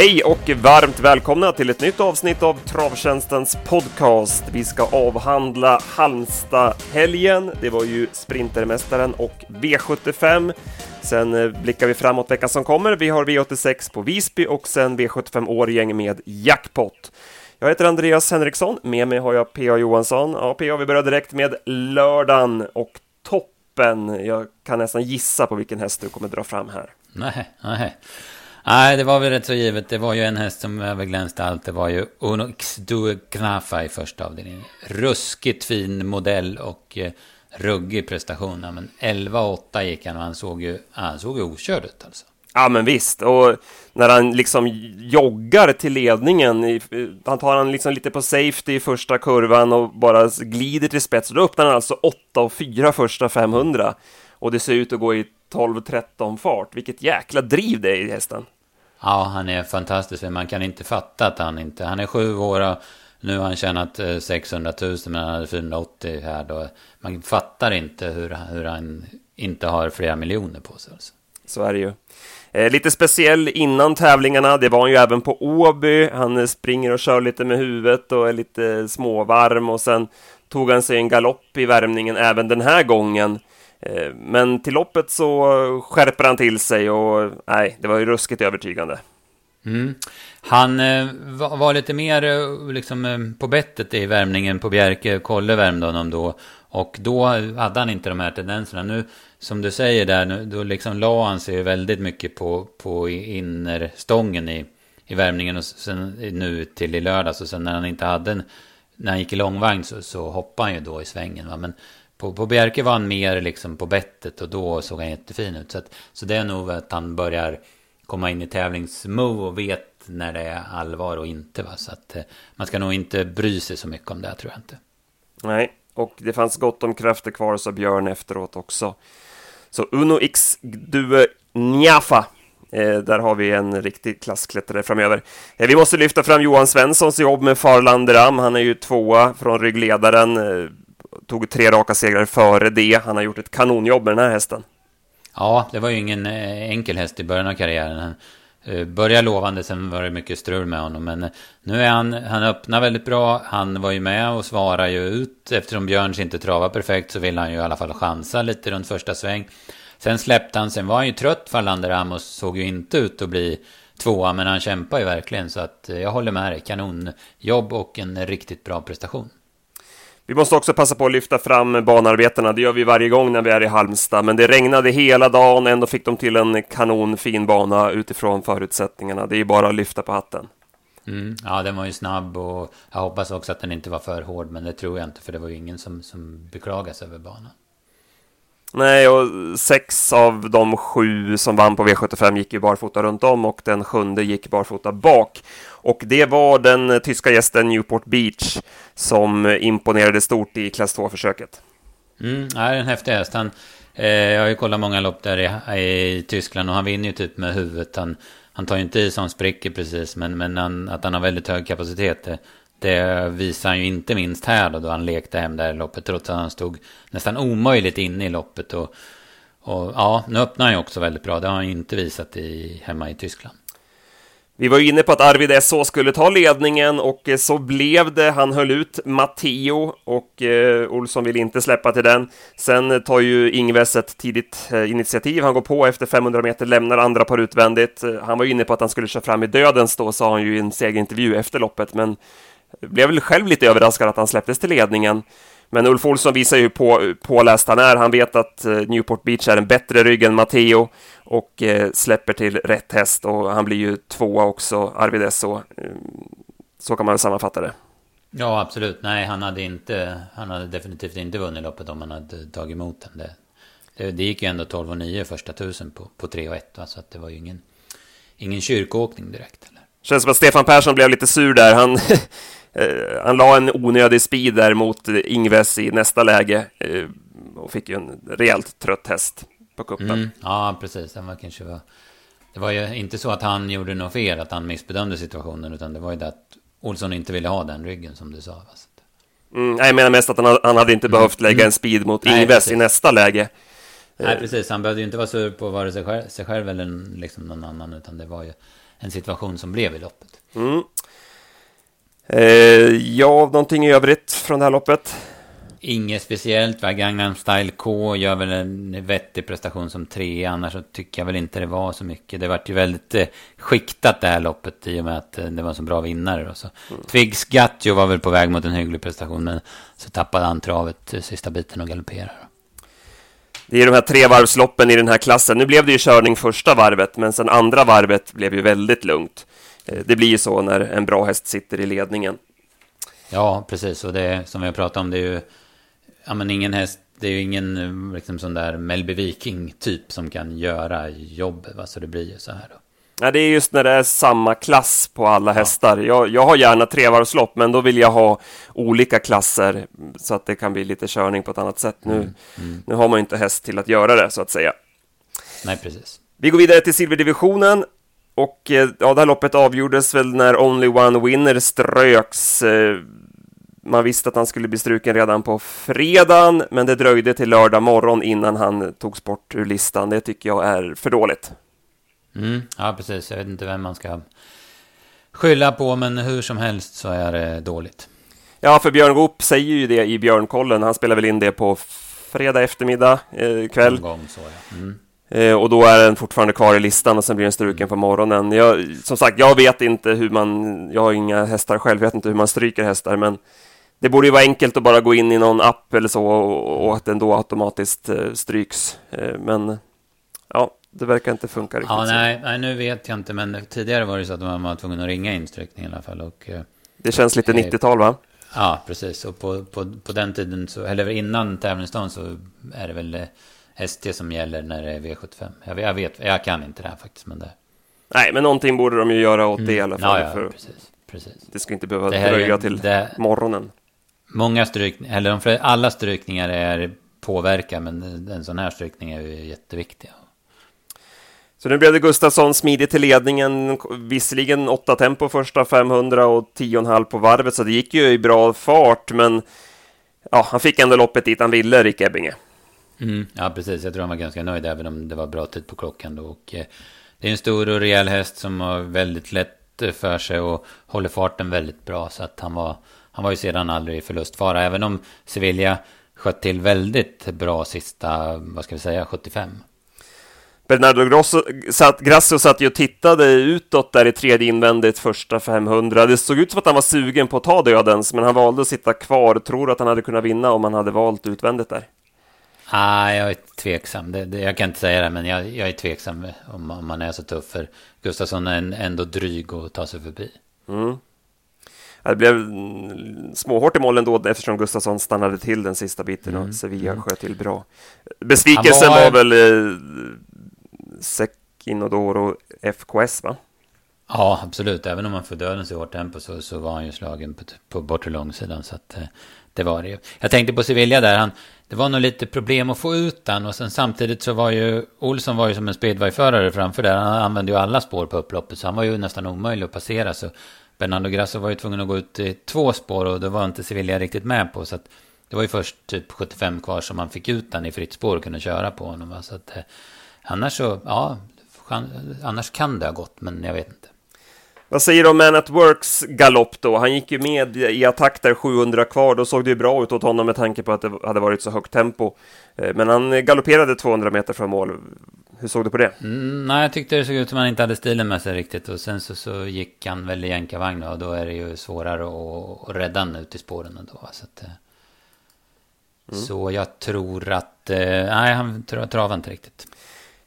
Hej och varmt välkomna till ett nytt avsnitt av Travtjänstens podcast. Vi ska avhandla Halmstad-helgen. Det var ju Sprintermästaren och V75. Sen eh, blickar vi framåt veckan som kommer. Vi har V86 på Visby och sen V75 Årgäng med jackpot. Jag heter Andreas Henriksson, med mig har jag P.A. Johansson. Ja, P.A. vi börjar direkt med lördagen och toppen. Jag kan nästan gissa på vilken häst du kommer dra fram här. Nej, nej. Nej, det var väl rätt så givet. Det var ju en häst som överglänste allt. Det var ju Unox Due Knafa i första avdelningen. Ruskigt fin modell och eh, ruggig prestation. Ja, men 11-8 gick han och han såg ju, han såg ju okörd ut alltså. Ja, men visst. Och när han liksom joggar till ledningen, han tar han liksom lite på safety i första kurvan och bara glider till spets. Då öppnar han alltså 8 och 4 första 500. Och det ser ut att gå i 12-13 fart. Vilket jäkla driv det är i hästen. Ja, han är fantastisk. Man kan inte fatta att han inte... Han är sju år och nu har han tjänat 600 000 men han hade 480 här då. Man fattar inte hur, hur han inte har flera miljoner på sig. Alltså. Så är det ju. Eh, lite speciell innan tävlingarna, det var han ju även på Åby. Han springer och kör lite med huvudet och är lite småvarm och sen tog han sig en galopp i värmningen även den här gången. Eh, men till loppet så skärper han till sig och nej, det var ju ruskigt övertygande. Mm. Han eh, var, lite mer eh, liksom, eh, på bettet i värmningen på Bjerke. Kolle värmde honom då. Och då hade han inte de här tendenserna. Nu, som du säger där, nu, då liksom la han sig väldigt mycket på, på innerstången i, i värmningen. Och sen nu till i lördags. Och sen när han inte hade en, när han gick i långvagn så, så hoppade han ju då i svängen. Va? Men på, på Bjerke var han mer liksom på bettet och då såg han jättefin ut. Så, att, så det är nog att han börjar komma in i tävlingsmove och vet när det är allvar och inte. Va? Så att eh, man ska nog inte bry sig så mycket om det, tror jag inte. Nej, och det fanns gott om krafter kvar, sa Björn efteråt också. Så Uno X Due Njafa. Eh, där har vi en riktig klassklättrare framöver. Eh, vi måste lyfta fram Johan Svenssons jobb med Farlanderam. Han är ju tvåa från ryggledaren. Eh, tog tre raka segrar före det. Han har gjort ett kanonjobb med den här hästen. Ja, det var ju ingen eh, enkel häst i början av karriären. Han eh, började lovande, sen var det mycket strul med honom. Men eh, nu är han, han öppnar väldigt bra. Han var ju med och svarar ju ut. Eftersom Björns inte travar perfekt så vill han ju i alla fall chansa lite runt första sväng. Sen släppte han, sen var han ju trött Fallander Ramos, såg ju inte ut att bli tvåa, men han kämpar ju verkligen. Så att jag håller med dig, kanonjobb och en riktigt bra prestation. Vi måste också passa på att lyfta fram banarbetena. Det gör vi varje gång när vi är i Halmstad. Men det regnade hela dagen, ändå fick de till en kanonfin bana utifrån förutsättningarna. Det är bara att lyfta på hatten. Mm, ja, den var ju snabb och jag hoppas också att den inte var för hård. Men det tror jag inte, för det var ju ingen som, som beklagas över banan. Nej, och sex av de sju som vann på V75 gick ju barfota runt om och den sjunde gick barfota bak. Och det var den tyska gästen Newport Beach som imponerade stort i klass 2-försöket. Mm, ja, en häftig häst. Han, eh, jag har ju kollat många lopp där i, i, Tyskland och han vinner ju typ med huvudet. Han, han tar ju inte i som spricker precis, men, men han, att han har väldigt hög kapacitet. Det, det visar han ju inte minst här då, då han lekte hem det här loppet. Trots att han stod nästan omöjligt inne i loppet. Och, och ja, nu öppnar han ju också väldigt bra. Det har han ju inte visat i, hemma i Tyskland. Vi var ju inne på att Arvid SO skulle ta ledningen och eh, så blev det. Han höll ut Matteo och eh, Olsson vill inte släppa till den. Sen tar ju Ingves ett tidigt eh, initiativ. Han går på efter 500 meter, lämnar andra par utvändigt. Eh, han var ju inne på att han skulle köra fram i dödens då, sa han ju i en segerintervju efter loppet, men blev väl själv lite överraskad att han släpptes till ledningen. Men Ulf Olsson visar ju på påläst han är. Han vet att eh, Newport Beach är en bättre rygg än Matteo och eh, släpper till rätt häst och han blir ju tvåa också, Arvid så. Eh, så kan man väl sammanfatta det. Ja, absolut. Nej, han hade inte, han hade definitivt inte vunnit loppet om han hade tagit emot den. Det, det, det gick ju ändå 12 och 9 första tusen på, på 3 och 1, va? så att det var ju ingen, ingen kyrkåkning direkt. Eller? Känns som att Stefan Persson blev lite sur där. Han han la en onödig speed där mot Ingves i nästa läge eh, och fick ju en rejält trött häst på kuppen. Mm, ja, precis. Den var kanske var... Det var ju inte så att han gjorde något fel, att han missbedömde situationen, utan det var ju det att Olsson inte ville ha den ryggen som du sa. Mm, jag menar mest att han, han hade inte mm. behövt lägga en speed mot Nej, Ingves precis. i nästa läge. Nej, precis. Han behövde ju inte vara sur på vare sig själv, sig själv eller liksom någon annan, utan det var ju en situation som blev i loppet. Mm. Eh, ja, någonting i övrigt från det här loppet? Inget speciellt. Gangnam Style K gör väl en vettig prestation som tre. Annars så tycker jag väl inte det var så mycket. Det vart ju väldigt eh, skiktat det här loppet i och med att eh, det var så bra vinnare. Och så. Mm. Twigs Gatjo var väl på väg mot en hygglig prestation. Men så tappade han travet eh, sista biten och galopperade. Det är de här tre varvsloppen i den här klassen. Nu blev det ju körning första varvet, men sen andra varvet blev ju väldigt lugnt. Eh, det blir ju så när en bra häst sitter i ledningen. Ja, precis. Och det som vi har pratat om, det är ju ja, men ingen häst, det är ju ingen liksom sån där Melby Viking-typ som kan göra jobbet. Va? Så det blir ju så här då. Ja, det är just när det är samma klass på alla ja. hästar. Jag, jag har gärna trevarvslopp, men då vill jag ha olika klasser så att det kan bli lite körning på ett annat sätt. Nu, mm. Mm. nu har man ju inte häst till att göra det, så att säga. Nej, precis. Vi går vidare till silverdivisionen. Och eh, ja, det här loppet avgjordes väl när Only One Winner ströks. Eh, man visste att han skulle bli struken redan på fredagen, men det dröjde till lördag morgon innan han togs bort ur listan. Det tycker jag är för dåligt. Mm, ja, precis. Jag vet inte vem man ska skylla på, men hur som helst så är det dåligt. Ja, för Björn Goop säger ju det i Björnkollen. Han spelar väl in det på fredag eftermiddag, eh, kväll. Gång, så, ja. mm. Eh, och då är den fortfarande kvar i listan och sen blir den struken på morgonen. Jag, som sagt, jag vet inte hur man... Jag har inga hästar själv, jag vet inte hur man stryker hästar, men det borde ju vara enkelt att bara gå in i någon app eller så och, och att den då automatiskt eh, stryks. Eh, men ja, det verkar inte funka riktigt. Ja, nej, nej, nu vet jag inte, men tidigare var det så att man var tvungen att ringa insträckning i alla fall. Och, eh, det känns lite 90-tal, va? Ja, precis. Och på, på, på den tiden, så, eller innan tävlingsdagen, så är det väl ST som gäller när det är V75. Jag, jag vet, jag kan inte det här faktiskt, men det... Nej, men någonting borde de ju göra åt det mm. i alla fall. Ja, ja, precis, precis. Det ska inte behöva dröja till det... morgonen. Många strykningar, eller alla strykningar är påverkar, men en sån här strykning är ju jätteviktig. Så nu blev det Gustafsson smidigt till ledningen, visserligen 8 tempo första 500 och 10,5 på varvet, så det gick ju i bra fart, men ja, han fick ändå loppet dit han ville, Rick Ebbinge. Mm, ja, precis. Jag tror han var ganska nöjd, även om det var bra tid på klockan då. Och, eh, det är en stor och rejäl häst som har väldigt lätt för sig och håller farten väldigt bra, så att han var han var ju sedan aldrig i förlustfara, även om Sevilla sköt till väldigt bra sista, vad ska vi säga, 75. Bernardo Grosso, satt, Grasso satt ju och tittade utåt där i tredje invändigt första 500. Det såg ut som att han var sugen på att ta dödens, men han valde att sitta kvar. Tror att han hade kunnat vinna om han hade valt utvändigt där? Nej, jag är tveksam. Det, det, jag kan inte säga det, men jag, jag är tveksam om, om man är så tuff. För Gustafsson är ändå dryg att ta sig förbi. Mm. Det blev småhårt i mål ändå eftersom Gustafsson stannade till den sista biten och mm. Sevilla mm. sköt till bra. Besvikelsen var... var väl eh, Sekinodoro FKS va? Ja, absolut. Även om man får dödens i hårt tempo så, så var han ju slagen på, på bortre långsidan. Så att, eh, det var det Jag tänkte på Sevilla där. Han, det var nog lite problem att få ut den. Och sen samtidigt så var ju Olsson var ju som en speedwayförare framför där. Han använde ju alla spår på upploppet. Så han var ju nästan omöjlig att passera. Så Bernardo Grasso var ju tvungen att gå ut i två spår och det var inte Sevilla riktigt med på. Så att det var ju först typ 75 kvar som man fick ut den i fritt spår och kunde köra på honom. Så att, eh, annars så, ja, annars kan det ha gått, men jag vet inte. Vad säger du om Man at Works galopp då? Han gick ju med i attack där 700 kvar, då såg det ju bra ut åt honom med tanke på att det hade varit så högt tempo. Eh, men han galopperade 200 meter från mål. Hur såg du på det? Mm, nej, jag tyckte det såg ut som att han inte hade stilen med sig riktigt. Och sen så, så gick han väl i jänkarvagn och då är det ju svårare att, att rädda han ut i spåren ändå. Så, att, eh, mm. så jag tror att, eh, nej, han travade inte riktigt.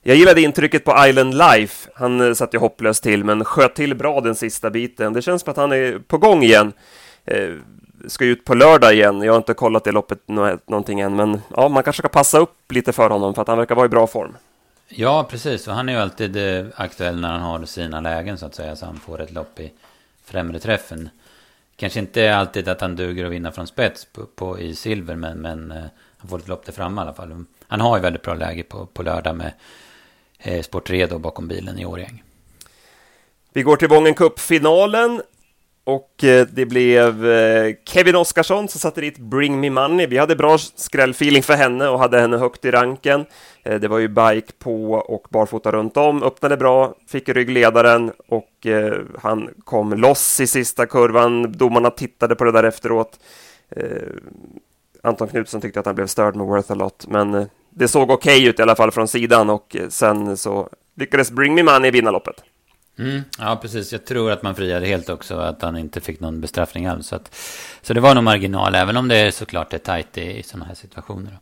Jag gillade intrycket på Island Life. Han eh, satt ju hopplöst till, men sköt till bra den sista biten. Det känns som att han är på gång igen. Eh, ska ut på lördag igen. Jag har inte kollat det loppet någonting än, men ja, man kanske ska passa upp lite för honom för att han verkar vara i bra form. Ja, precis. Och han är ju alltid eh, aktuell när han har sina lägen så att säga. Så han får ett lopp i främre träffen. Kanske inte alltid att han duger att vinna från spets på, på i silver, men, men eh, han får ett lopp där framme i alla fall. Han har ju väldigt bra läge på, på lördag med eh, Sportredo bakom bilen i Årjäng. Vi går till Vången Cup-finalen. och eh, det blev eh, Kevin Oskarsson som satte dit Bring Me Money. Vi hade bra skrällfeeling för henne och hade henne högt i ranken. Eh, det var ju bike på och barfota runt om, öppnade bra, fick ryggledaren och han kom loss i sista kurvan. Domarna tittade på det där efteråt. Anton Knutsson tyckte att han blev störd med Worth a Lot, men det såg okej okay ut i alla fall från sidan och eh, sen så lyckades Bring Me Money vinna loppet. Mm, ja, precis. Jag tror att man friade helt också, att han inte fick någon bestraffning alls. Så, att, så det var nog marginal, även om det är såklart är tajt i, i sådana här situationer.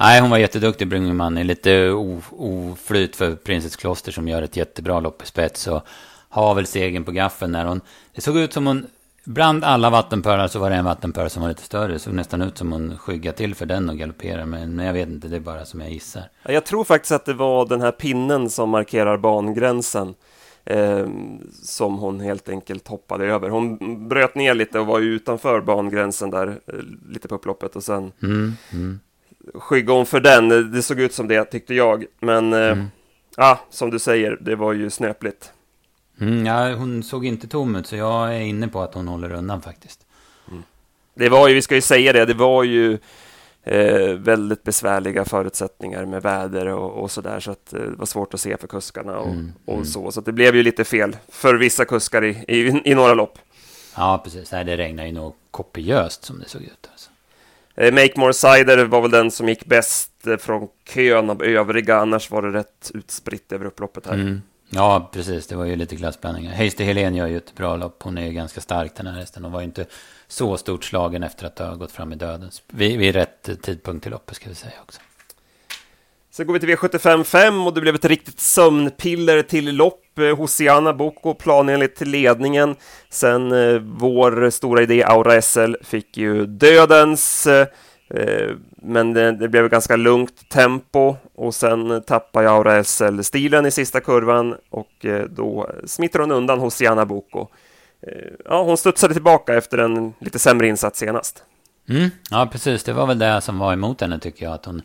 Nej, hon var jätteduktig, Bring Me Money. Lite oflyt för Princess Kloster som gör ett jättebra lopp i spets. Och har väl segern på gaffeln när hon... Det såg ut som hon... Bland alla vattenpölar så var det en vattenpöl som var lite större. Det såg nästan ut som hon skyggade till för den och galopperade. Men, men jag vet inte, det är bara som jag gissar. Jag tror faktiskt att det var den här pinnen som markerar bangränsen eh, som hon helt enkelt hoppade över. Hon bröt ner lite och var utanför bangränsen där eh, lite på upploppet och sen mm, mm. skyggade hon för den. Det såg ut som det tyckte jag, men eh, mm. ja, som du säger, det var ju snöpligt. Mm, ja, hon såg inte tom ut, så jag är inne på att hon håller undan faktiskt. Mm. Det var ju, vi ska ju säga det, det var ju eh, väldigt besvärliga förutsättningar med väder och, och så där, så att eh, det var svårt att se för kuskarna och, mm, och mm. så. Så det blev ju lite fel för vissa kuskar i, i, i några lopp. Ja, precis. Nej, det regnade ju nog kopiöst som det såg ut. Alltså. Eh, Make More Cider var väl den som gick bäst eh, från kön av övriga, annars var det rätt utspritt över upploppet här. Mm. Ja, precis. Det var ju lite klassblandningar. Heister Helén gör ju ett bra lopp. Hon är ju ganska stark den här hästen. Hon var ju inte så stort slagen efter att ha gått fram i döden. Vid, vid rätt tidpunkt i loppet ska vi säga också. Sen går vi till V75 och det blev ett riktigt sömnpiller till lopp. Eh, Hosiana Boko planenligt till ledningen. Sen eh, vår stora idé Aura SL fick ju dödens. Eh, Eh, men det, det, blev ganska lugnt tempo och sen tappade Aura SL stilen i sista kurvan och eh, då smiter hon undan Hosiana Boko. Eh, ja, hon studsade tillbaka efter en lite sämre insats senast. Mm, ja, precis. Det var väl det som var emot henne tycker jag. Att hon,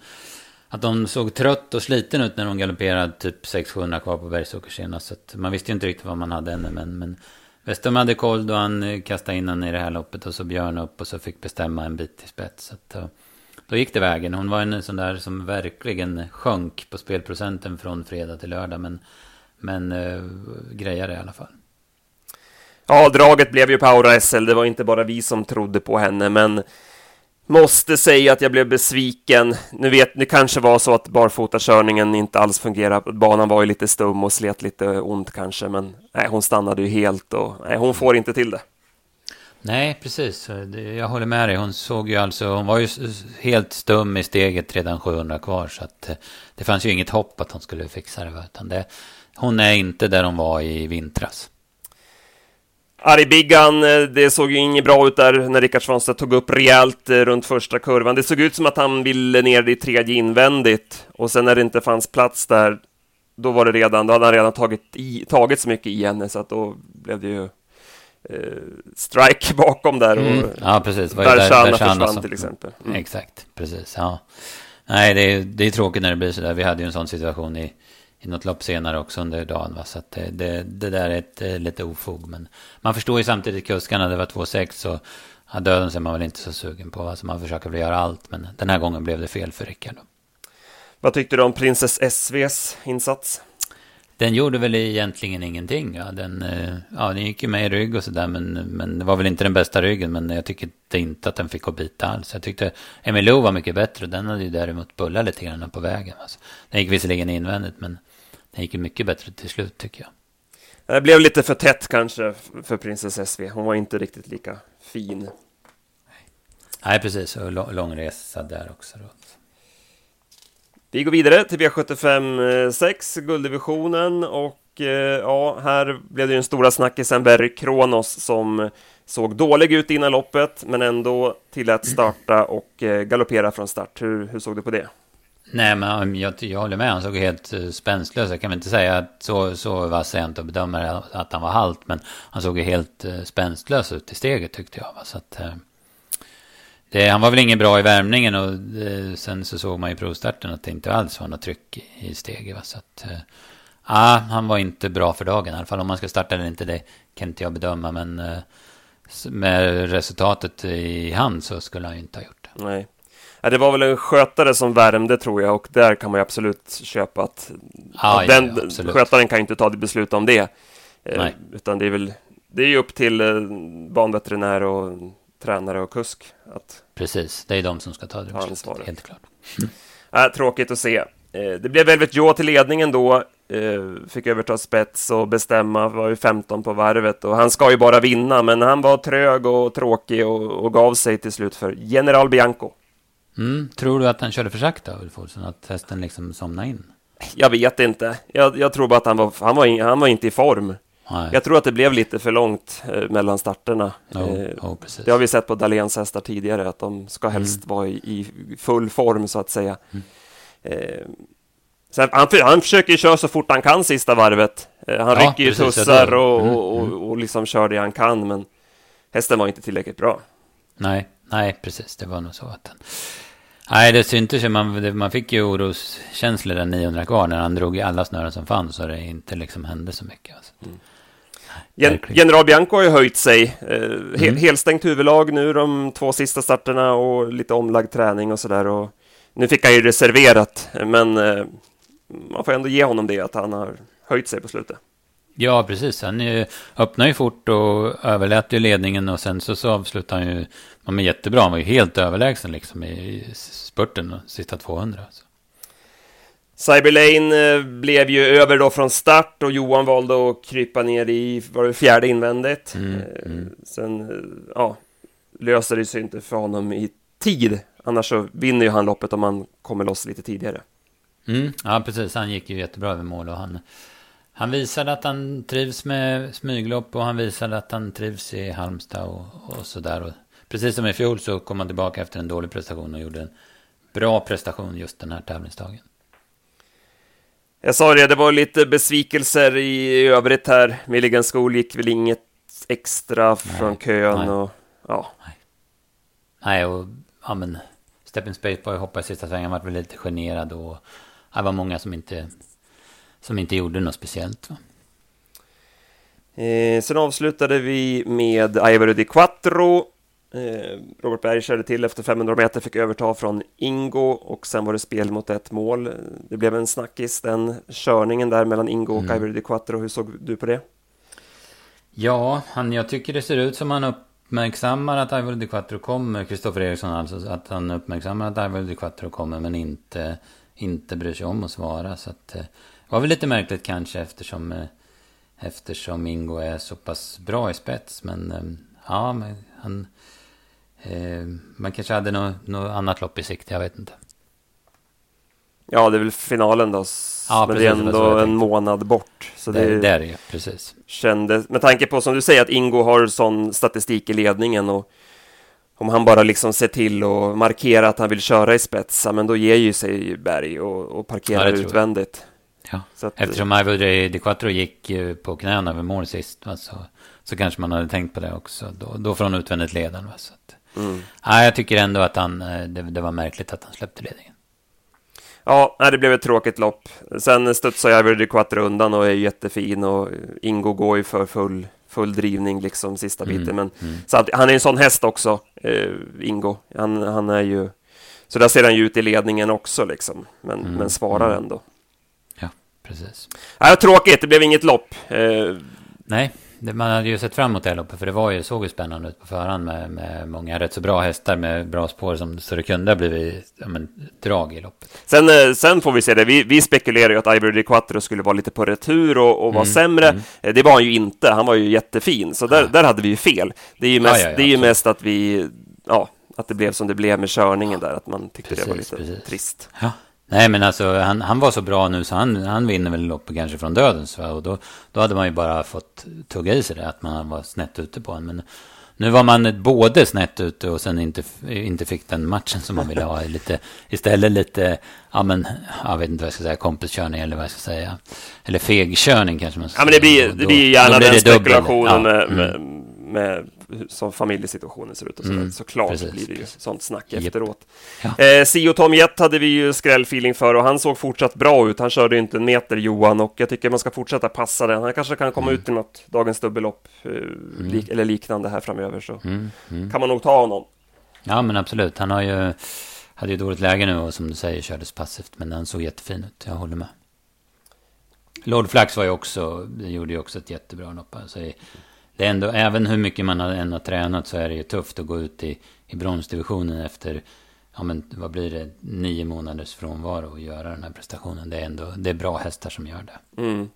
att hon såg trött och sliten ut när hon galopperade typ 600 kvar på Bergsåker senast. Så att man visste ju inte riktigt vad man hade henne. Men, men Westum hade koll då han eh, kastade in henne i det här loppet. Och så Björn upp och så fick bestämma en bit till spets. Så att, eh, då gick det vägen. Hon var en sån där som verkligen sjönk på spelprocenten från fredag till lördag. Men, men uh, grejade i alla fall. Ja, draget blev ju Paura SL. Det var inte bara vi som trodde på henne, men måste säga att jag blev besviken. Nu vet, det kanske var så att barfotakörningen inte alls fungerade. Banan var ju lite stum och slet lite ont kanske, men nej, hon stannade ju helt och nej, hon får inte till det. Nej, precis. Jag håller med dig. Hon såg ju alltså, hon var ju helt stum i steget redan 700 kvar. Så att eh, det fanns ju inget hopp att hon skulle fixa det. Utan det hon är inte där hon var i vintras. Argbiggan, eh, det såg ju inget bra ut där när Rickard Svanstedt tog upp rejält eh, runt första kurvan. Det såg ut som att han ville ner i tredje invändigt och sen när det inte fanns plats där, då var det redan, då hade han redan tagit, i, tagit så mycket i henne så att då blev det ju eh, strike bakom där och mm. ja, precis. Var Bershana försvann som... till exempel. Mm. Exakt, precis. Ja. Nej, det är, det är tråkigt när det blir så där. Vi hade ju en sån situation i i något lopp senare också under dagen. Va? Så att det, det, det där är ett, eh, lite ofog. Men man förstår ju samtidigt kuskarna, det var 2-6 så ja, döden ser man väl inte så sugen på. Alltså man försöker väl göra allt, men den här gången blev det fel för Rickard. Vad tyckte du om Princess SVs insats? Den gjorde väl egentligen ingenting. Ja. Den, eh, ja, den gick ju med i rygg och sådär, men, men det var väl inte den bästa ryggen. Men jag tycker inte att den fick gå bita alls. Jag tyckte Emilio var mycket bättre. Den hade ju däremot bullat lite grann på vägen. Alltså. Den gick visserligen invändigt, men den gick ju mycket bättre till slut tycker jag. Det blev lite för tätt kanske för Princess SV. Hon var inte riktigt lika fin. Nej, precis. Och lång resa där också. Då. Vi går vidare till V75 6, gulddivisionen. Och eh, ja, här blev det ju den stora snackisen Berry Kronos som såg dålig ut innan loppet, men ändå tillät starta och eh, galoppera från start. Hur, hur såg du på det? Nej, men jag, jag håller med. Han såg helt spänstlös spänslös Jag kan väl inte säga att så, så vass jag inte att bedömer att han var halt. Men han såg ju helt eh, spänstlös ut i steget tyckte jag. Så att, eh, det, han var väl ingen bra i värmningen och det, sen så såg man i provstarten att det inte alls var något tryck i, steget. Va? Så att, ja, han var inte bra för dagen i alla fall. Om man ska starta eller inte, det kan inte jag bedöma. Men med resultatet i hand så skulle han ju inte ha gjort det. Nej. Ja, det var väl en skötare som värmde tror jag och där kan man ju absolut köpa att ja, den absolut. skötaren kan ju inte ta det beslut om det. Eh, Nej. Utan det är väl det är ju upp till eh, banveterinär och tränare och kusk. Att Precis, det är de som ska ta det beslutet, helt klart. Mm. Äh, tråkigt att se. Eh, det blev Velvet Joe till ledningen då. Fick överta spets och bestämma, var ju 15 på varvet och han ska ju bara vinna, men han var trög och tråkig och, och gav sig till slut för General Bianco. Mm. Tror du att han körde för sakta, Ulf Olsson, att hästen liksom somnade in? Jag vet inte. Jag, jag tror bara att han var, han var, in, han var inte i form. Nej. Jag tror att det blev lite för långt eh, mellan starterna. Oh, oh, det har vi sett på Dahléns hästar tidigare, att de ska mm. helst mm. vara i, i, full form så att säga. Mm. Eh, sen, han, han försöker köra så fort han kan sista varvet. Eh, han ja, rycker ju tussar och, mm, och, och, mm. och liksom kör det han kan, men hästen var inte tillräckligt bra. Nej, nej, precis. Det var nog så att den... Nej, det syntes ju. Man, man fick ju oroskänslor den 900 kvar när han drog i alla snören som fanns och det inte liksom hände så mycket. Alltså. Mm. Gen General Bianco har ju höjt sig. Eh, he mm. Helstängt huvudlag nu de två sista starterna och lite omlagd träning och sådär. Nu fick han ju reserverat, men eh, man får ändå ge honom det att han har höjt sig på slutet. Ja, precis. Han ju, öppnade ju fort och överlät ju ledningen och sen så, så avslutade han ju ja, men jättebra. Han var ju helt överlägsen liksom i spurten, sista 200. Så. Cyberlane eh, blev ju över då från start och Johan valde att krypa ner i var det fjärde invändigt. Mm, eh, mm. Sen eh, ja, löser det sig inte för honom i tid. Annars så vinner ju han loppet om han kommer loss lite tidigare. Mm, ja, precis. Han gick ju jättebra över mål och han, han visade att han trivs med smyglopp och han visade att han trivs i Halmstad och, och sådär. Precis som i fjol så kom han tillbaka efter en dålig prestation och gjorde en bra prestation just den här tävlingsdagen. Jag sa det, det var lite besvikelser i övrigt här. Milligan School gick väl inget extra nej, från kön nej. och ja. Nej, nej och ja men Stepping Spaceboy hoppade i sista svängen, var väl lite generad och det var många som inte som inte gjorde något speciellt. Va? Eh, sen avslutade vi med Ivaro di Quattro. Eh, Robert Berg körde till efter 500 meter, fick överta från Ingo och sen var det spel mot ett mål. Det blev en snackis, den körningen där mellan Ingo och mm. Ivaro di Quattro. Hur såg du på det? Ja, han, jag tycker det ser ut som han uppmärksammar att Ivaro di Quattro kommer, Kristoffer Eriksson alltså, att han uppmärksammar att Ivaro di Quattro kommer men inte, inte bryr sig om att svara. Så att, eh, var väl lite märkligt kanske eftersom, eh, eftersom Ingo är så pass bra i spets. Men eh, ja, men han... Eh, man kanske hade något, något annat lopp i sikte, jag vet inte. Ja, det är väl finalen då. Ja, men precis, det är ändå en månad bort. Så det, det, det är det precis. Kändes, med tanke på som du säger att Ingo har sån statistik i ledningen och om han bara liksom ser till att markera att han vill köra i spets, men då ger ju sig Berg och, och parkerar ja, utvändigt. Ja, att, eftersom Ivo de Quattro gick på knäna över mål sist va, så, så kanske man hade tänkt på det också. Då, då från utvändigt ledaren. Va, så att, mm. ja, jag tycker ändå att han, eh, det, det, var märkligt att han släppte ledningen. Ja, det blev ett tråkigt lopp. Sen studsar Ivo de Quattro undan och är jättefin och Ingo går ju för full, full drivning liksom sista mm, biten. Men mm. Så att, han är en sån häst också, eh, Ingo. Han, han är ju... Så där ser han ju ut i ledningen också liksom. Men, mm, men svarar mm. ändå precis. Ja, tråkigt, det blev inget lopp. Eh... Nej, det, man hade ju sett fram emot det loppet, för det var ju, såg ju spännande ut på förhand med, med många rätt så bra hästar med bra spår, som, så det kunde ha blivit ja, men, drag i loppet. Sen, eh, sen får vi se det, vi, vi spekulerar ju att Ivory de Quattro skulle vara lite på retur och, och vara mm, sämre. Mm. Eh, det var han ju inte, han var ju jättefin, så där, ja. där hade vi ju fel. Det är ju mest, ja, det är ju mest att vi, ja, att det blev som det blev med körningen där, att man tyckte precis, det var lite precis. trist. Nej, men alltså han, han var så bra nu så han, han vinner väl loppet kanske från dödens. Va? Och då, då hade man ju bara fått tugga i sig det, att man var snett ute på honom. Men nu var man både snett ute och sen inte, inte fick den matchen som man ville ha. Lite, istället lite, ja men, jag vet inte vad jag ska säga, kompiskörning eller vad jag ska säga. Eller fegkörning kanske man ska säga. Ja men det blir, det blir gärna den spekulationen ja. med, mm. med som familjesituationen ser ut och så, mm, såklart precis, blir det ju precis. sånt snack yep. efteråt. Ja. Eh, Sio Tom Jett hade vi ju skrällfeeling för och han såg fortsatt bra ut. Han körde inte en meter Johan och jag tycker man ska fortsätta passa den. Han kanske kan komma mm. ut i något dagens dubbellopp eh, mm. lik, eller liknande här framöver så mm, mm. kan man nog ta honom. Ja men absolut, han har ju hade ju dåligt läge nu och som du säger kördes passivt men han såg jättefin ut, jag håller med. Lord Flax var ju också, gjorde ju också ett jättebra lopp. Alltså, det är ändå, även hur mycket man än har tränat så är det ju tufft att gå ut i, i bronsdivisionen efter, ja men vad blir det, nio månaders frånvaro och göra den här prestationen. Det är ändå, det är bra hästar som gör det. Mm.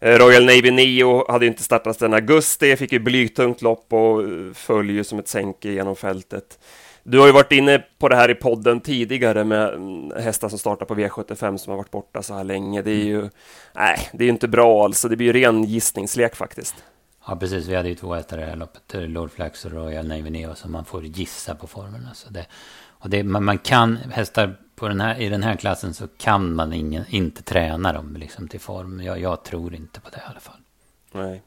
Eh, Royal Navy Neo hade ju inte startat sedan augusti, fick ju blytungt lopp och eh, föll ju som ett sänke genom fältet. Du har ju varit inne på det här i podden tidigare med mm, hästar som startar på V75 som har varit borta så här länge. Det är ju, nej, det är ju inte bra alltså. Det blir ju ren gissningslek faktiskt. Ja, precis. Vi hade ju två hästar i det här loppet. Lord Flax och Royal Navy. Så man får gissa på formen. Alltså det, och det, man, man, kan, hästar på den här, i den här klassen så kan man ingen, inte träna dem liksom till form. Jag, jag tror inte på det i alla fall. Nej.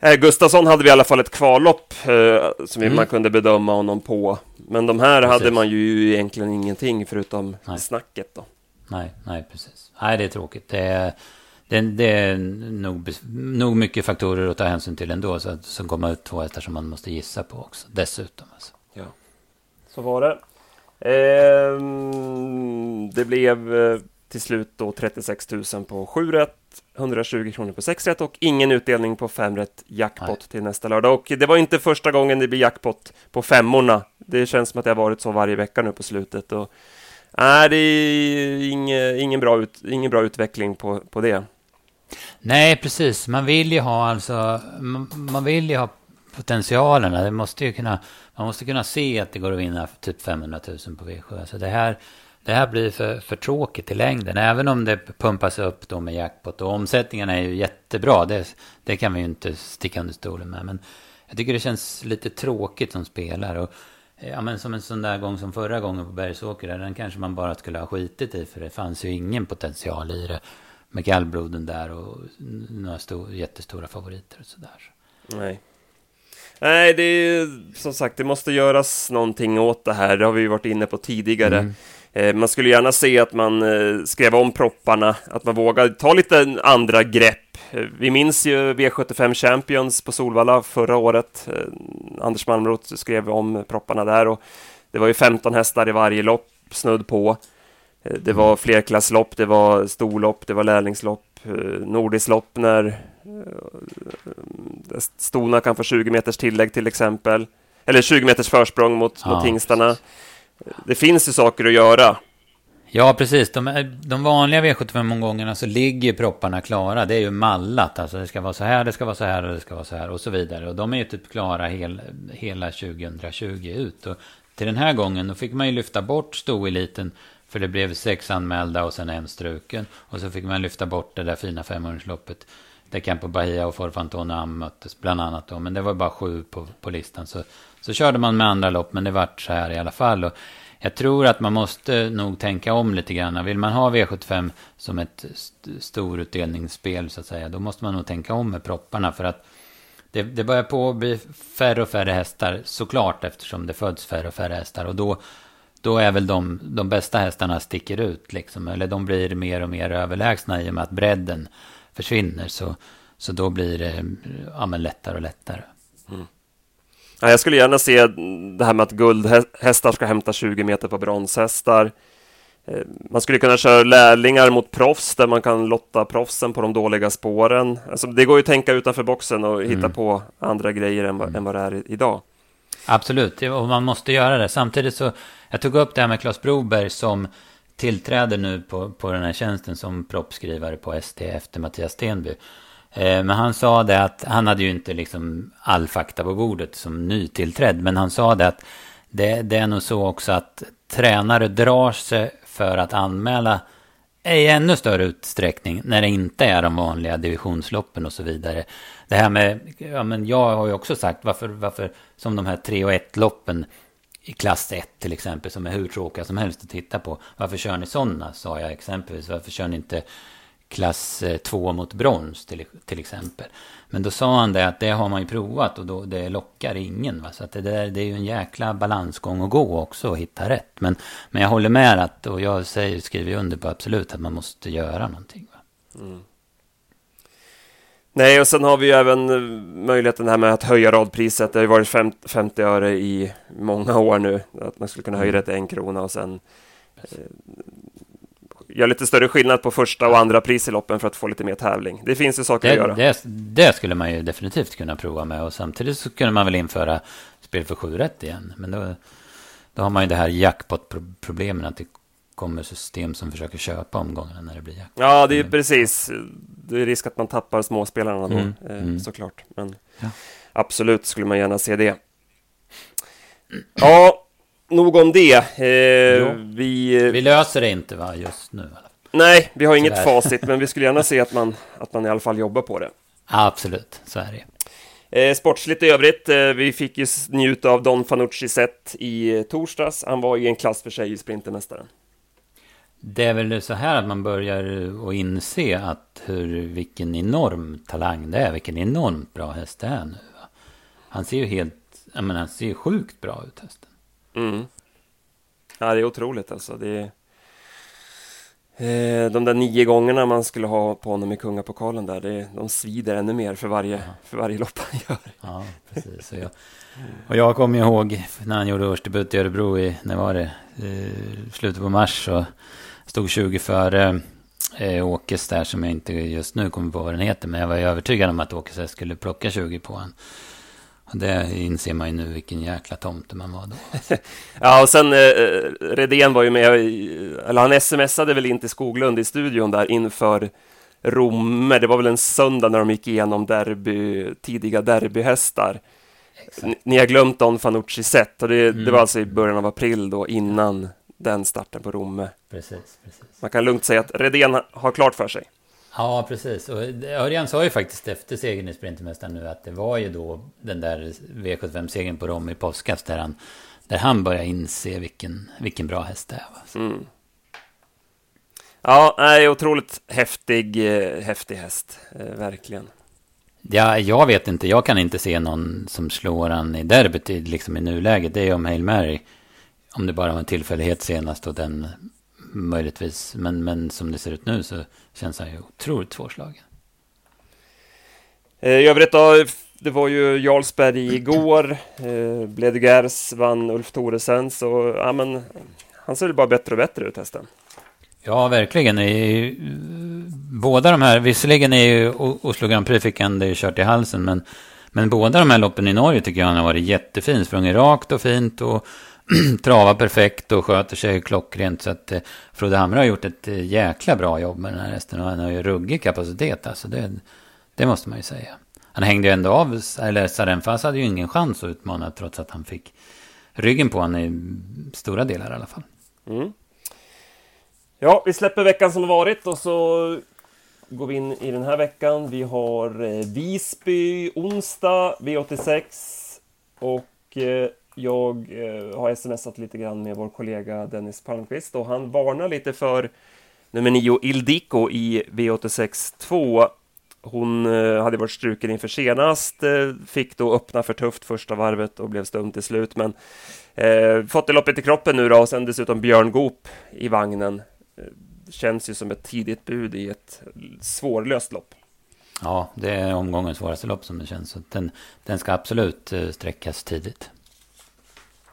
Eh, Gustafsson hade vi i alla fall ett kvallopp eh, som mm. man kunde bedöma honom på. Men de här precis. hade man ju egentligen ingenting förutom nej. snacket då. Nej, nej precis. Nej, det är tråkigt. Det är, det, det är nog, nog mycket faktorer att ta hänsyn till ändå. Så, så kommer ut två hästar som man måste gissa på också. Dessutom. Alltså. Ja, så var det. Eh, det blev eh, till slut då 36 000 på 7 rätt, 120 kronor på 6 rätt och ingen utdelning på 5 rätt jackpot Nej. till nästa lördag. Och det var inte första gången det blir jackpot på femmorna. Det känns som att det har varit så varje vecka nu på slutet. Och, nej, det är ingen, ingen, bra, ut, ingen bra utveckling på, på det. Nej, precis. Man vill ju ha alltså, man vill ju ha potentialerna. Det måste ju kunna, man måste kunna se att det går att vinna typ 500 000 på V7. Alltså det här, det här blir för, för tråkigt i längden. Även om det pumpas upp då med jackpot. Och omsättningarna är ju jättebra. Det, det kan vi ju inte sticka under stolen med. Men jag tycker det känns lite tråkigt som spelare. Och, ja, men som en sån där gång som förra gången på Bergsåker. Den kanske man bara skulle ha skitit i. För det fanns ju ingen potential i det. Med kallbloden där och några stor, jättestora favoriter och sådär. Nej. Nej, det är som sagt, det måste göras någonting åt det här. Det har vi varit inne på tidigare. Mm. Eh, man skulle gärna se att man eh, skrev om propparna, att man vågar ta lite andra grepp. Eh, vi minns ju V75 Champions på Solvalla förra året. Anders Malmroth skrev om propparna där och det var ju 15 hästar i varje lopp, snudd på. Det var flerklasslopp, det var storlopp, det var lärlingslopp, nordiskt lopp när Stona kan få 20 meters tillägg till exempel. Eller 20 meters försprång mot, ja, mot hingstarna det finns ju saker att göra. Ja, precis. De, de vanliga V75-omgångarna så ligger propparna klara. Det är ju mallat. Alltså det ska vara så här, det ska vara så här och det ska vara så här och så vidare. Och de är ju typ klara hel, hela 2020 ut. Och till den här gången då fick man ju lyfta bort stoeliten. För det blev sex anmälda och sen en struken. Och så fick man lyfta bort det där fina femhundraloppet. Där Campo Bahia och Forfantona möttes bland annat då. Men det var bara sju på, på listan. Så så körde man med andra lopp, men det vart så här i alla fall. Och jag tror att man måste nog tänka om lite grann. Vill man ha V75 som ett st storutdelningsspel så att säga, då måste man nog tänka om med propparna. För att det, det börjar på att bli färre och färre hästar, såklart eftersom det föds färre och färre hästar. Och då, då är väl de, de bästa hästarna sticker ut, liksom. Eller de blir mer och mer överlägsna i och med att bredden försvinner. Så, så då blir det ja, lättare och lättare. Mm. Ja, jag skulle gärna se det här med att guldhästar ska hämta 20 meter på bronshästar. Eh, man skulle kunna köra lärlingar mot proffs där man kan lotta proffsen på de dåliga spåren. Alltså, det går ju att tänka utanför boxen och hitta mm. på andra grejer än, mm. än vad det är idag. Absolut, och man måste göra det. Samtidigt så, jag tog upp det här med Claes Broberg som tillträder nu på, på den här tjänsten som proppskrivare på ST efter Mattias Stenby. Eh, men han sa det att han hade ju inte liksom all fakta på bordet som nytillträdd. Men han sa det att det, det är nog så också att tränare drar sig för att anmäla i ännu större utsträckning när det inte är de vanliga divisionsloppen och så vidare. Det här med, ja men jag har ju också sagt varför, varför som de här 3 och 1 loppen i klass 1 till exempel som är hur tråkiga som helst att titta på. Varför kör ni sådana? Sa jag exempelvis. Varför kör ni inte klass eh, 2 mot brons till, till exempel. Men då sa han det att det har man ju provat och då, det lockar ingen. Va? Så att det, där, det är ju en jäkla balansgång att gå också och hitta rätt. Men, men jag håller med att, och jag säger, skriver under på absolut att man måste göra någonting. Va? Mm. Nej, och sen har vi ju även eh, möjligheten här med att höja radpriset. Det har ju varit 50 öre i många år nu. Att man skulle kunna höja det till en krona och sen eh, göra lite större skillnad på första och andra pris i loppen för att få lite mer tävling. Det finns ju saker det, att göra. Det, det, skulle man ju definitivt kunna prova med och samtidigt så kunde man väl införa spel för sju rätt igen. Men då, då har man ju det här jackpot-problemen att det kommer system som försöker köpa omgångarna när det blir jackpot. Ja, det är precis. Det är risk att man tappar småspelarna då, mm, eh, mm. såklart. Men ja. absolut skulle man gärna se det. Ja, nog om det. Eh, vi, vi löser det inte va, just nu? Nej, vi har inget facit, men vi skulle gärna se att man, att man i alla fall jobbar på det. Absolut, så är det. Eh, sportsligt i övrigt, eh, vi fick ju njuta av Don Fanucci set i torsdags. Han var i en klass för sig i Sprintermästaren. Det är väl så här att man börjar att inse att hur, vilken enorm talang det är, vilken enormt bra häst det är nu. Va? Han ser ju helt, jag menar, han ser ju sjukt bra ut hästen. Mm. Ja, det är otroligt alltså. Det är... Eh, de där nio gångerna man skulle ha på honom i kungapokalen där, det, de svider ännu mer för varje, ja. för varje lopp han gör. Ja, precis. Och jag, och jag kommer ihåg när han gjorde årsdebut i Örebro i, när var det, eh, slutet på mars. Och stod 20 före eh, Åkes där som jag inte just nu kommer på vad den heter. Men jag var övertygad om att Åkes skulle plocka 20 på honom. Det inser man ju nu vilken jäkla tomte man var då. ja, och sen eh, Redén var ju med, eller han smsade väl in till Skoglund i studion där inför Romme. Det var väl en söndag när de gick igenom derby, tidiga derbyhästar. Ni har glömt Don Fanucci sett och det, mm. det, var alltså i början av april då innan den starten på Romme. Precis, precis. Man kan lugnt säga att Redén har klart för sig. Ja, precis. Och Örjan sa ju faktiskt efter segern i Sprintermästaren nu att det var ju då den där V75-segern på Rom i påskas där han, där han började inse vilken, vilken bra häst det är. Mm. Ja, är otroligt häftig, eh, häftig häst, eh, verkligen. Ja, jag vet inte, jag kan inte se någon som slår han i derbyt liksom i nuläget. Det är om Hail Mary. Om det bara var en tillfällighet senast och den möjligtvis. Men, men som det ser ut nu så känns han ju otroligt svårslagen. Eh, I övrigt då, det var ju Jarlsberg igår. Eh, Bledgers vann Ulf Thoresen, så ja, men, han ser ju bara bättre och bättre ut hästen. Ja, verkligen. båda de här, visserligen är ju Oslo Grand Prix fick han det kört i halsen, men, men båda de här loppen i Norge tycker jag han har varit jättefin. Sprungit rakt och fint och travar perfekt och sköter sig klockrent. Så att eh, Frode Hamre har gjort ett eh, jäkla bra jobb med den här hästen. Och han har ju ruggig kapacitet. Alltså det, det måste man ju säga. Han hängde ju ändå av, eller Sarenfas hade ju ingen chans att utmana trots att han fick ryggen på honom i stora delar i alla fall. Mm. Ja, vi släpper veckan som varit och så går vi in i den här veckan. Vi har eh, Visby onsdag V86 och eh, jag eh, har smsat lite grann med vår kollega Dennis Palmqvist och han varnar lite för nummer 9 Ildiko i V86 2. Hon eh, hade varit struken inför senast, eh, fick då öppna för tufft första varvet och blev stum till slut. Men eh, fått det loppet i kroppen nu då och sen dessutom Björn Goop i vagnen. Eh, känns ju som ett tidigt bud i ett svårlöst lopp. Ja, det är omgångens svåraste lopp som det känns. Så den, den ska absolut eh, sträckas tidigt.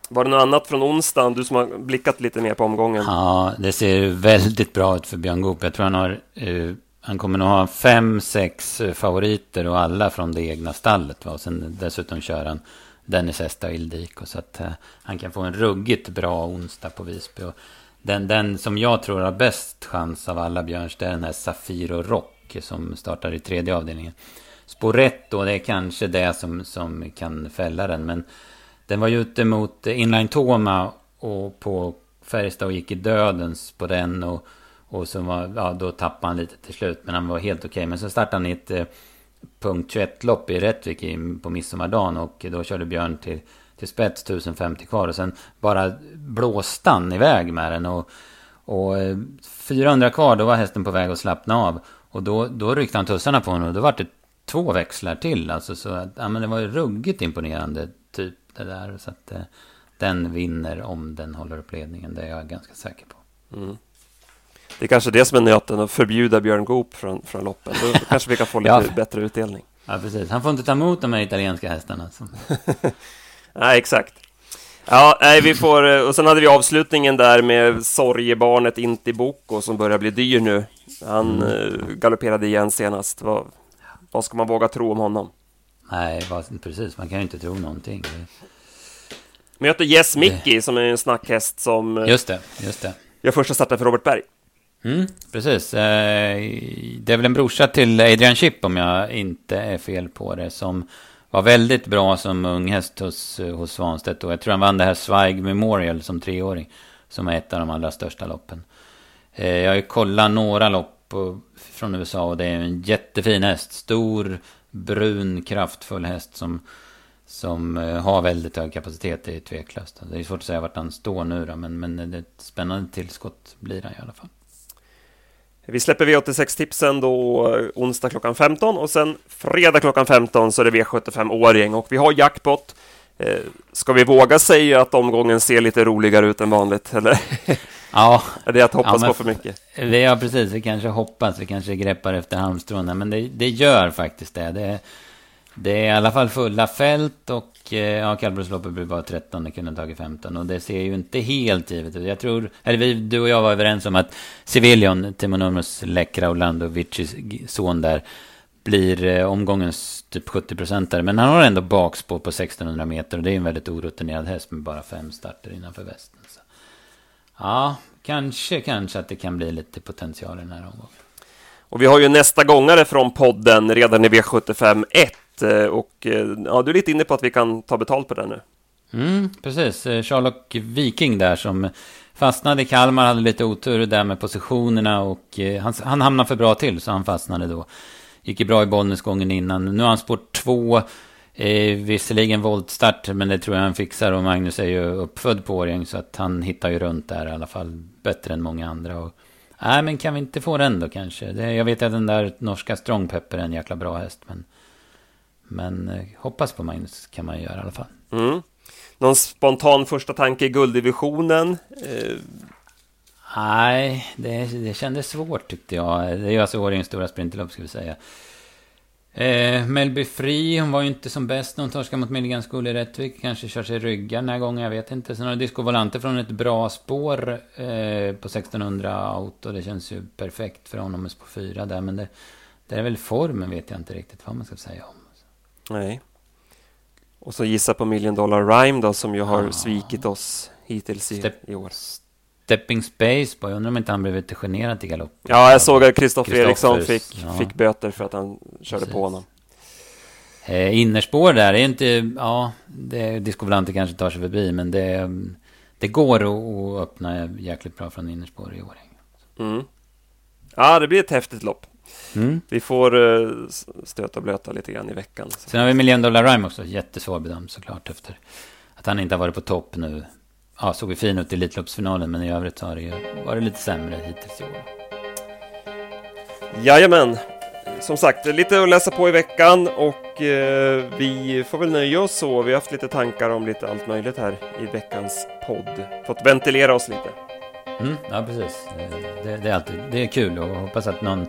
Var det något annat från onsdagen, du som har blickat lite mer på omgången? Ja, det ser väldigt bra ut för Björn Goop. Jag tror han har, uh, han kommer nog ha fem, sex eh, favoriter och alla från det egna stallet. Va? Och sen dessutom kör han Dennis Esta och Ildiko. Så att uh, han kan få en ruggigt bra onsdag på Visby. Och den, den som jag tror har bäst chans av alla Björns, det är den här Safiro Rock som startar i tredje avdelningen. Sporetto, det är kanske det som, som kan fälla den. Men den var ju ute mot Inline Toma och på Färjestad och gick i dödens på den. Och, och så var, ja, då tappade han lite till slut. Men han var helt okej. Okay. Men så startade han i ett eh, punkt 21-lopp i Rättvik på midsommardagen. Och då körde Björn till, till spets 1050 kvar. Och sen bara blåste han iväg med den. Och, och eh, 400 kvar, då var hästen på väg att slappna av. Och då, då ryckte han tussarna på honom och då var det två växlar till. Alltså, så att, ja, men det var ju ruggigt imponerande typ det där. Så att eh, den vinner om den håller upp ledningen. Det är jag ganska säker på. Mm. Det är kanske det som är nöten, att förbjuda Björn Goop från, från loppen. Då kanske vi kan få lite ja. bättre utdelning. Ja, precis. Han får inte ta emot de här italienska hästarna. nej, exakt. Ja, nej, vi får... Eh, och sen hade vi avslutningen där med sorgebarnet Inti Boko som börjar bli dyr nu. Han mm. Eh, galopperade igen senast. Vad, vad ska man våga tro om honom? Nej, precis. Man kan ju inte tro någonting. Möter Yes Mickey som är en snackhäst som... Eh, just det, just det. Gör första starten för Robert Berg. Mm, precis. Det är väl en brorsa till Adrian Chip om jag inte är fel på det. Som var väldigt bra som unghäst hos, hos Svanstedt. Och jag tror han vann det här Zweig Memorial som treåring. Som är ett av de allra största loppen. Eh, jag har ju kollat några lopp från USA och det är en jättefin häst. Stor, brun, kraftfull häst som, som eh, har väldigt hög kapacitet. Det är tveklöst. Det är svårt att säga vart han står nu då, men, men det är ett spännande tillskott blir han i alla fall. Vi släpper V86-tipsen då eh, onsdag klockan 15 och sen fredag klockan 15 så är det V75-åring och vi har jackpot. Eh, ska vi våga säga att omgången ser lite roligare ut än vanligt? Eller? Ja. är det att hoppas ja, på för mycket? Ja, precis. Vi kanske hoppas. Vi kanske greppar efter halmstråna. Men det, det gör faktiskt det. det. Det är i alla fall fulla fält och eh, ja, kallblodsloppet blir bara 13, det kunde tagit 15. Och det ser ju inte helt givet ut. Jag tror, eller vi, du och jag var överens om att Civilion, Timo Nurmos läckra Orlandovicis son där, blir eh, omgångens typ 70-procentare. Men han har ändå bakspår på 1600 meter och det är en väldigt orutinerad häst med bara fem starter innanför västen. Så. Ja, kanske, kanske att det kan bli lite potential i den här omgången. Och vi har ju nästa gångare från podden redan i V75 1 Eh, och eh, ja, du är lite inne på att vi kan ta betalt på den nu. Mm, precis, Sherlock Viking där som fastnade i Kalmar, hade lite otur där med positionerna och han, han hamnade för bra till så han fastnade då. Gick ju bra i Bollnäs gången innan. Nu har han spår två. Eh, visserligen voltstart, men det tror jag han fixar. Och Magnus är ju uppfödd på Årjäng, så att han hittar ju runt där i alla fall. Bättre än många andra. Och, nej, men kan vi inte få den då kanske? Det, jag vet att den där norska Strongpepper är en jäkla bra häst, men... Men eh, hoppas på Magnus kan man göra i alla fall. Mm. Någon spontan första tanke i gulddivisionen? Eh... Nej, det, det kändes svårt tyckte jag. Det är alltså årets stora sprinterlopp ska vi säga. Eh, Melby Fri, hon var ju inte som bäst när hon torskade mot Milligan School i Rättvik. Kanske kör sig ryggar den här gången, jag vet inte. Sen har Disco Volante från ett bra spår eh, på 1600 auto. Det känns ju perfekt för honom med spår 4 där. Men det, det är väl formen vet jag inte riktigt vad man ska säga om. Nej. Och så gissa på Million Dollar Rhyme då, som ju har ah. svikit oss hittills i, Step, i år. Stepping Space, jag undrar om inte han blev lite generad till galopp. Ja, jag såg att Kristoffer Eriksson fick, ja. fick böter för att han körde Precis. på honom. Eh, innerspår där är inte, ja, det, Disco Volante kanske tar sig förbi, men det, det går att, att öppna jäkligt bra från innerspår i år. Mm. Ja, det blir ett häftigt lopp. Mm. Vi får uh, stöta och blöta lite grann i veckan. Sen har vi Million Dollar Rhyme också, jättesvår bedömd såklart efter att han inte har varit på topp nu. Ja, såg ju fin ut i Elitloppsfinalen, men i övrigt har det ju varit lite sämre hittills i år. Jajamän, som sagt, lite att läsa på i veckan och eh, vi får väl nöja oss så. Vi har haft lite tankar om lite allt möjligt här i veckans podd. Fått ventilera oss lite. Mm, ja, precis. Det, det, är alltid det är kul och hoppas att någon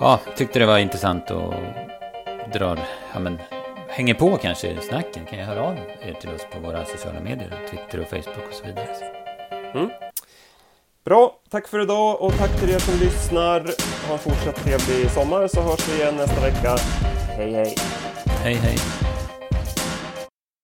ja, tyckte det var intressant och drar, ja men, hänger på kanske i snacken kan jag höra av er till oss på våra sociala medier, Twitter och Facebook och så vidare. Mm. Bra, tack för idag och tack till er som lyssnar. Ha en fortsatt trevlig sommar så hörs vi igen nästa vecka. Hej hej! Hej hej!